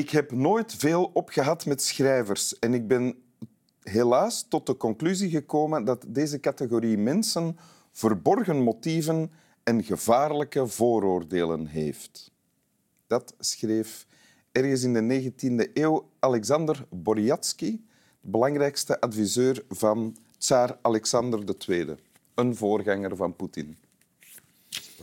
Ik heb nooit veel opgehad met schrijvers en ik ben helaas tot de conclusie gekomen dat deze categorie mensen verborgen motieven en gevaarlijke vooroordelen heeft. Dat schreef ergens in de 19e eeuw Alexander Boryatsky, de belangrijkste adviseur van tsaar Alexander II, een voorganger van Poetin.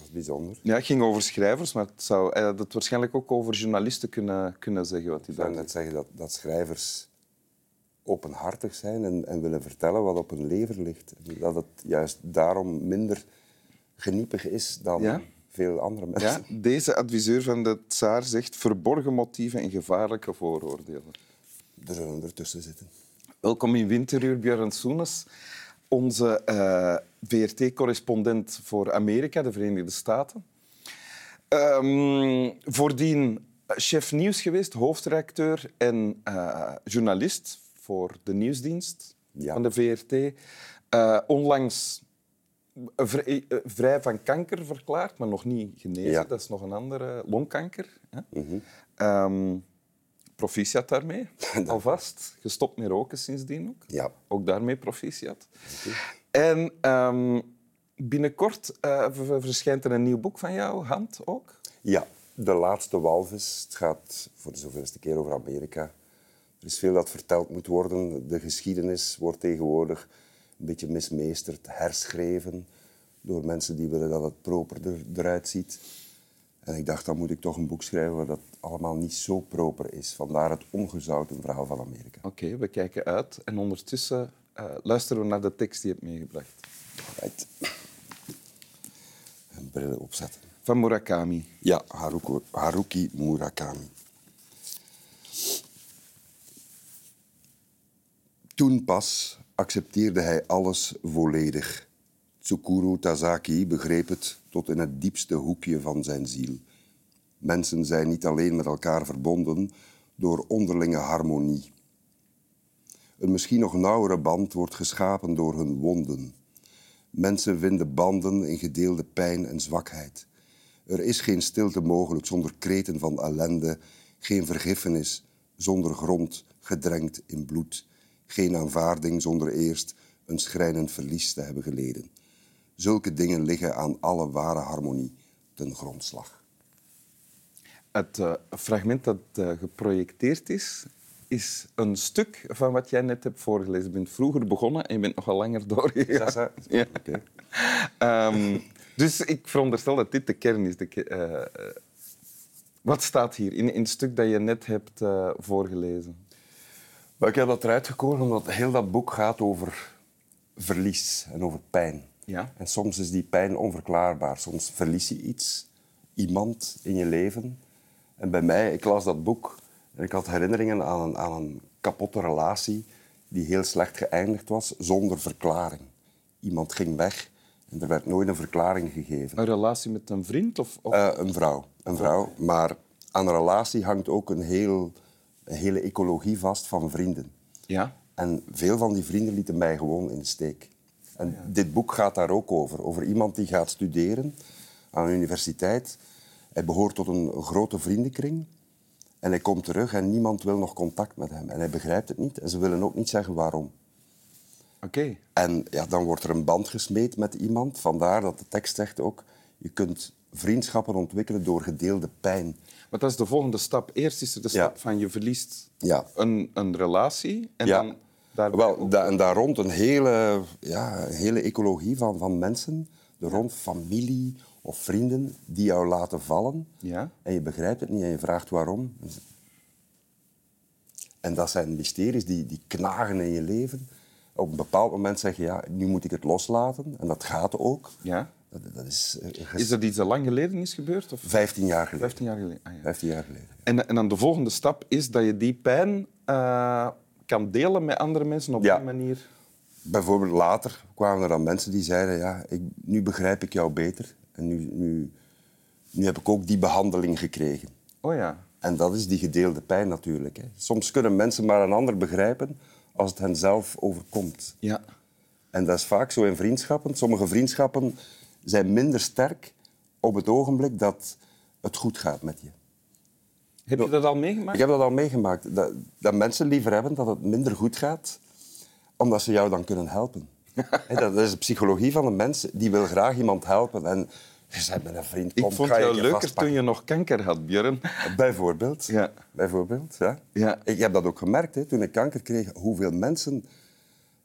Dat is bijzonder. Ja, het ging over schrijvers, maar het zou hij had het waarschijnlijk ook over journalisten kunnen, kunnen zeggen wat hij Ik zou net zeggen dat, dat schrijvers openhartig zijn en, en willen vertellen wat op hun lever ligt. Dat het juist daarom minder geniepig is dan Ja? veel andere mensen. Ja, deze adviseur van de tsaar zegt verborgen motieven en gevaarlijke vooroordelen. Er zullen ertussen zitten. Welkom in Winteruur, Björn Soenes. Onze eh, VRT-correspondent voor Amerika, de Verenigde Staten. Ehm, voordien chef nieuws geweest, hoofdredacteur en eh, journalist voor de nieuwsdienst Ja. van de VRT. Eh, onlangs vrij, eh, van kanker verklaard, maar nog niet genezen. Ja. Dat is nog een andere longkanker. Hè? Mhm. Ehm, proficiat daarmee, alvast. Gestopt met roken sindsdien ook. Ja. Ook daarmee proficiat. En ehm, binnenkort eh, verschijnt er een nieuw boek van jou, Hand ook. ja, de laatste walvis. Het gaat voor de zoveelste keer over Amerika. Er is veel dat verteld moet worden. De geschiedenis wordt tegenwoordig een beetje mismeesterd, herschreven door mensen die willen dat het proper er, eruit ziet. En ik dacht, dan moet ik toch een boek schrijven waar dat allemaal niet zo proper is. Vandaar het ongezouten verhaal van Amerika. Oké, we kijken uit. En ondertussen eh, luisteren we naar de tekst die je hebt meegebracht. Right. En brillen opzetten. Van Murakami. Ja, Haruko, Haruki Murakami. Toen pas accepteerde hij alles volledig. Tsukuru Tazaki begreep het tot in het diepste hoekje van zijn ziel. Mensen zijn niet alleen met elkaar verbonden door onderlinge harmonie. Een misschien nog nauwere band wordt geschapen door hun wonden. Mensen vinden banden in gedeelde pijn en zwakheid. Er is geen stilte mogelijk zonder kreten van ellende, geen vergiffenis zonder grond gedrenkt in bloed, geen aanvaarding zonder eerst een schrijnend verlies te hebben geleden. Zulke dingen liggen aan alle ware harmonie ten grondslag. Het eh, fragment dat eh, geprojecteerd is, is een stuk van wat jij net hebt voorgelezen. Je bent vroeger begonnen en je bent nogal langer doorgegaan. Ja. Oké. Ehm, dus ik veronderstel dat dit de kern is. De ke- eh, wat staat hier in, in het stuk dat je net hebt eh, voorgelezen? Maar ik heb dat eruit gekozen omdat heel dat boek gaat over verlies en over pijn. Ja. En soms is die pijn onverklaarbaar. Soms verlies je iets, iemand in je leven. En bij mij, ik las dat boek en ik had herinneringen aan een, aan een kapotte relatie die heel slecht geëindigd was, zonder verklaring. Iemand ging weg en er werd nooit een verklaring gegeven. Een relatie met een vriend? Of, of- Eh, een vrouw, een vrouw. Maar aan een relatie hangt ook een, heel, een hele ecologie vast van vrienden. Ja. En veel van die vrienden lieten mij gewoon in de steek. En dit boek gaat daar ook over. Over iemand die gaat studeren aan een universiteit. Hij behoort tot een grote vriendenkring. En hij komt terug en niemand wil nog contact met hem. En hij begrijpt het niet. En ze willen ook niet zeggen waarom. Oké. En ja, dan wordt er een band gesmeed met iemand. Vandaar dat de tekst zegt ook... Je kunt vriendschappen ontwikkelen door gedeelde pijn. Maar dat is de volgende stap. Eerst is er de stap Ja. van je verliest Ja. een, een relatie en Ja. dan daarbij Wel, da en daar rond een hele, ja, een hele ecologie van, van mensen. Er rond familie of vrienden die jou laten vallen. Ja. En je begrijpt het niet en je vraagt waarom. En dat zijn mysteries die, die knagen in je leven. Op een bepaald moment zeg je, ja, nu moet ik het loslaten. En dat gaat ook. Ja. Dat, dat is, eh, Is dat iets dat lang geleden is gebeurd? Of 15 jaar geleden. 15 jaar geleden? Ah, ja. 15 jaar geleden. en, en dan de volgende stap is dat je die pijn eh, kan delen met andere mensen op Ja. die manier. Bijvoorbeeld later kwamen er dan mensen die zeiden... Ja, ik, nu begrijp ik jou beter. En nu, nu, nu heb ik ook die behandeling gekregen. Oh ja. En dat is die gedeelde pijn natuurlijk. Hè. Soms kunnen mensen maar een ander begrijpen als het hen zelf overkomt. Ja. En dat is vaak zo in vriendschappen. Sommige vriendschappen zijn minder sterk op het ogenblik dat het goed gaat met je. Heb je dat al meegemaakt? Ik heb dat al meegemaakt. Dat, dat mensen liever hebben dat het minder goed gaat, omdat ze jou dan kunnen helpen. Hè, dat is de psychologie van een mens. Die wil graag iemand helpen. En je zei met een vriend, kom, Ik vond ga je jou je leuker vastpakken. toen je nog kanker had, Björn. Bijvoorbeeld. Ja. Bijvoorbeeld, ja. Ja. Ik heb dat ook gemerkt hè, toen ik kanker kreeg, hoeveel mensen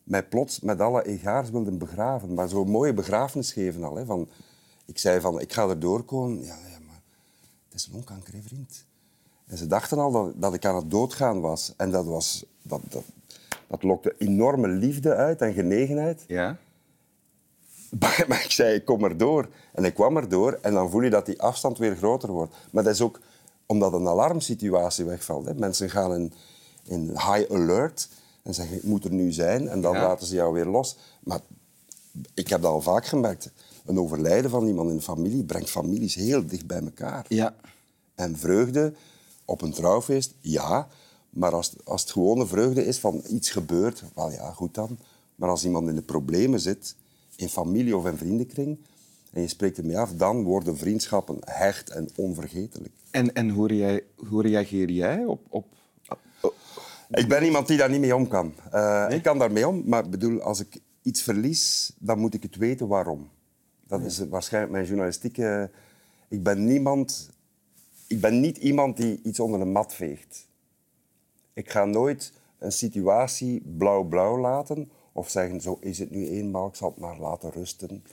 mij plots met alle egaars wilden begraven. Maar zo'n mooie begrafenis geven al. Hè, van, ik zei van, ik ga er doorkomen. Ja, ja, maar het is longkanker, hè, vriend. En ze dachten al dat, dat ik aan het doodgaan was. En dat, was, dat, dat, dat lokte enorme liefde uit en genegenheid. Ja. Maar, maar ik zei, ik kom erdoor. En ik kwam erdoor en dan voel je dat die afstand weer groter wordt. Maar dat is ook omdat een alarmsituatie wegvalt. Hè. Mensen gaan in, in high alert en zeggen, ik moet er nu zijn. En dan Ja. laten ze jou weer los. Maar ik heb dat al vaak gemerkt. Een overlijden van iemand in de familie brengt families heel dicht bij elkaar. Ja. En vreugde op een trouwfeest, ja. Maar als, als het gewone vreugde is van iets gebeurt, wel ja, goed dan. Maar als iemand in de problemen zit, in familie of in vriendenkring, en je spreekt ermee af, dan worden vriendschappen hecht en onvergetelijk. En, en hoe, rea- hoe reageer jij op... op... Ik ben iemand die daar niet mee om kan. Eh, Ik kan daarmee om, maar bedoel, als ik iets verlies, dan moet ik het weten waarom. Dat is waarschijnlijk mijn journalistieke... Ik ben niemand... Ik ben niet iemand die iets onder de mat veegt. Ik ga nooit een situatie blauw-blauw laten of zeggen, zo is het nu eenmaal, ik zal het maar laten rusten.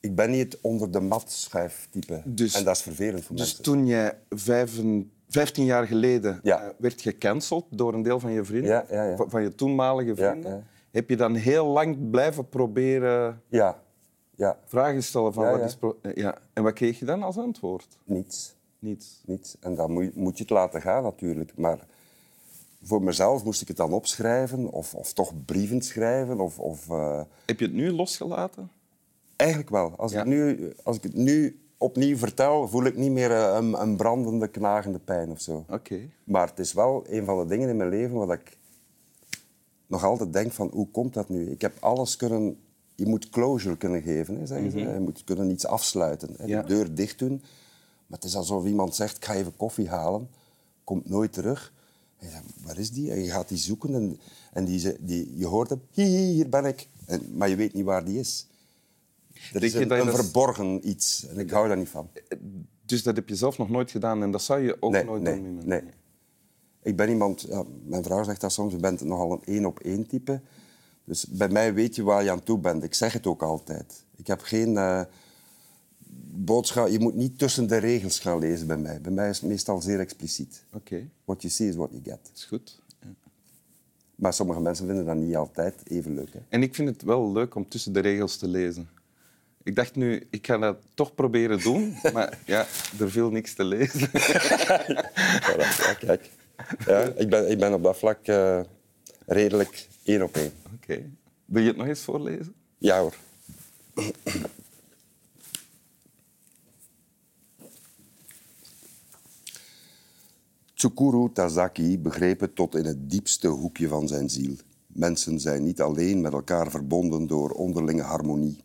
Ik ben niet het onder de mat schuiftype. Dus- en dat is vervelend voor Dus mensen. toen jij vijven, 15 jaar geleden Ja. eh, werd gecanceld door een deel van je vrienden, Ja, ja, ja. van- je toenmalige vrienden, heb je dan heel lang blijven proberen Ja, ja, vragen stellen van wat is... eh, ja. En wat kreeg je dan als antwoord? niets. Niets. Niets. En dan moet je, moet je het laten gaan natuurlijk. Maar voor mezelf moest ik het dan opschrijven of, of toch brieven schrijven. Of, of, eh, Heb je het nu losgelaten? Eigenlijk wel. Als, Ja. ik nu, als ik het nu opnieuw vertel, voel ik niet meer eh, een, een brandende, knagende pijn of zo. Oké. Maar het is wel een van de dingen in mijn leven waar ik nog altijd denk van hoe komt dat nu? Ik heb alles kunnen... Je moet closure kunnen geven, hè, zeggen ze. Je moet kunnen iets afsluiten, hè, Mhm. Ja. de deur dicht doen. Maar het is alsof iemand zegt, ik ga even koffie halen, komt nooit terug. En je zegt, waar is die? En je gaat die zoeken en, en die, ze- die, je hoort hem, hier, ben ik. En, maar je weet niet waar die is. Er is een, verborgen iets en ik hou daar niet van. Dus dat heb je zelf nog nooit gedaan en dat zou je ook Nee, nooit nee, doen? iemand? nee. Ik ben iemand, ja, mijn vrouw zegt dat soms, je bent nogal een één op één type. Dus bij mij weet je waar je aan toe bent. Ik zeg het ook altijd. Ik heb geen eh, boodschap, je moet niet tussen de regels gaan lezen bij mij. Bij mij is het meestal zeer expliciet. Oké, What you see is what you get. is goed. Ja. Maar sommige mensen vinden dat niet altijd even leuk. Hè? En ik vind het wel leuk om tussen de regels te lezen. Ik dacht nu, ik ga dat toch proberen doen, maar ja, er viel niks te lezen. Ja, kijk. Ja, ik, ben, ik ben op dat vlak eh, redelijk één op één. Oké. Wil je het nog eens voorlezen? Ja hoor. Tsukuru Tazaki begreep het tot in het diepste hoekje van zijn ziel. Mensen zijn niet alleen met elkaar verbonden door onderlinge harmonie.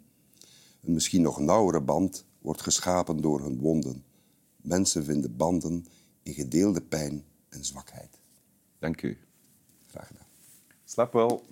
Een misschien nog nauwere band wordt geschapen door hun wonden. Mensen vinden banden in gedeelde pijn en zwakheid. Dank u. Graag gedaan. Slap wel.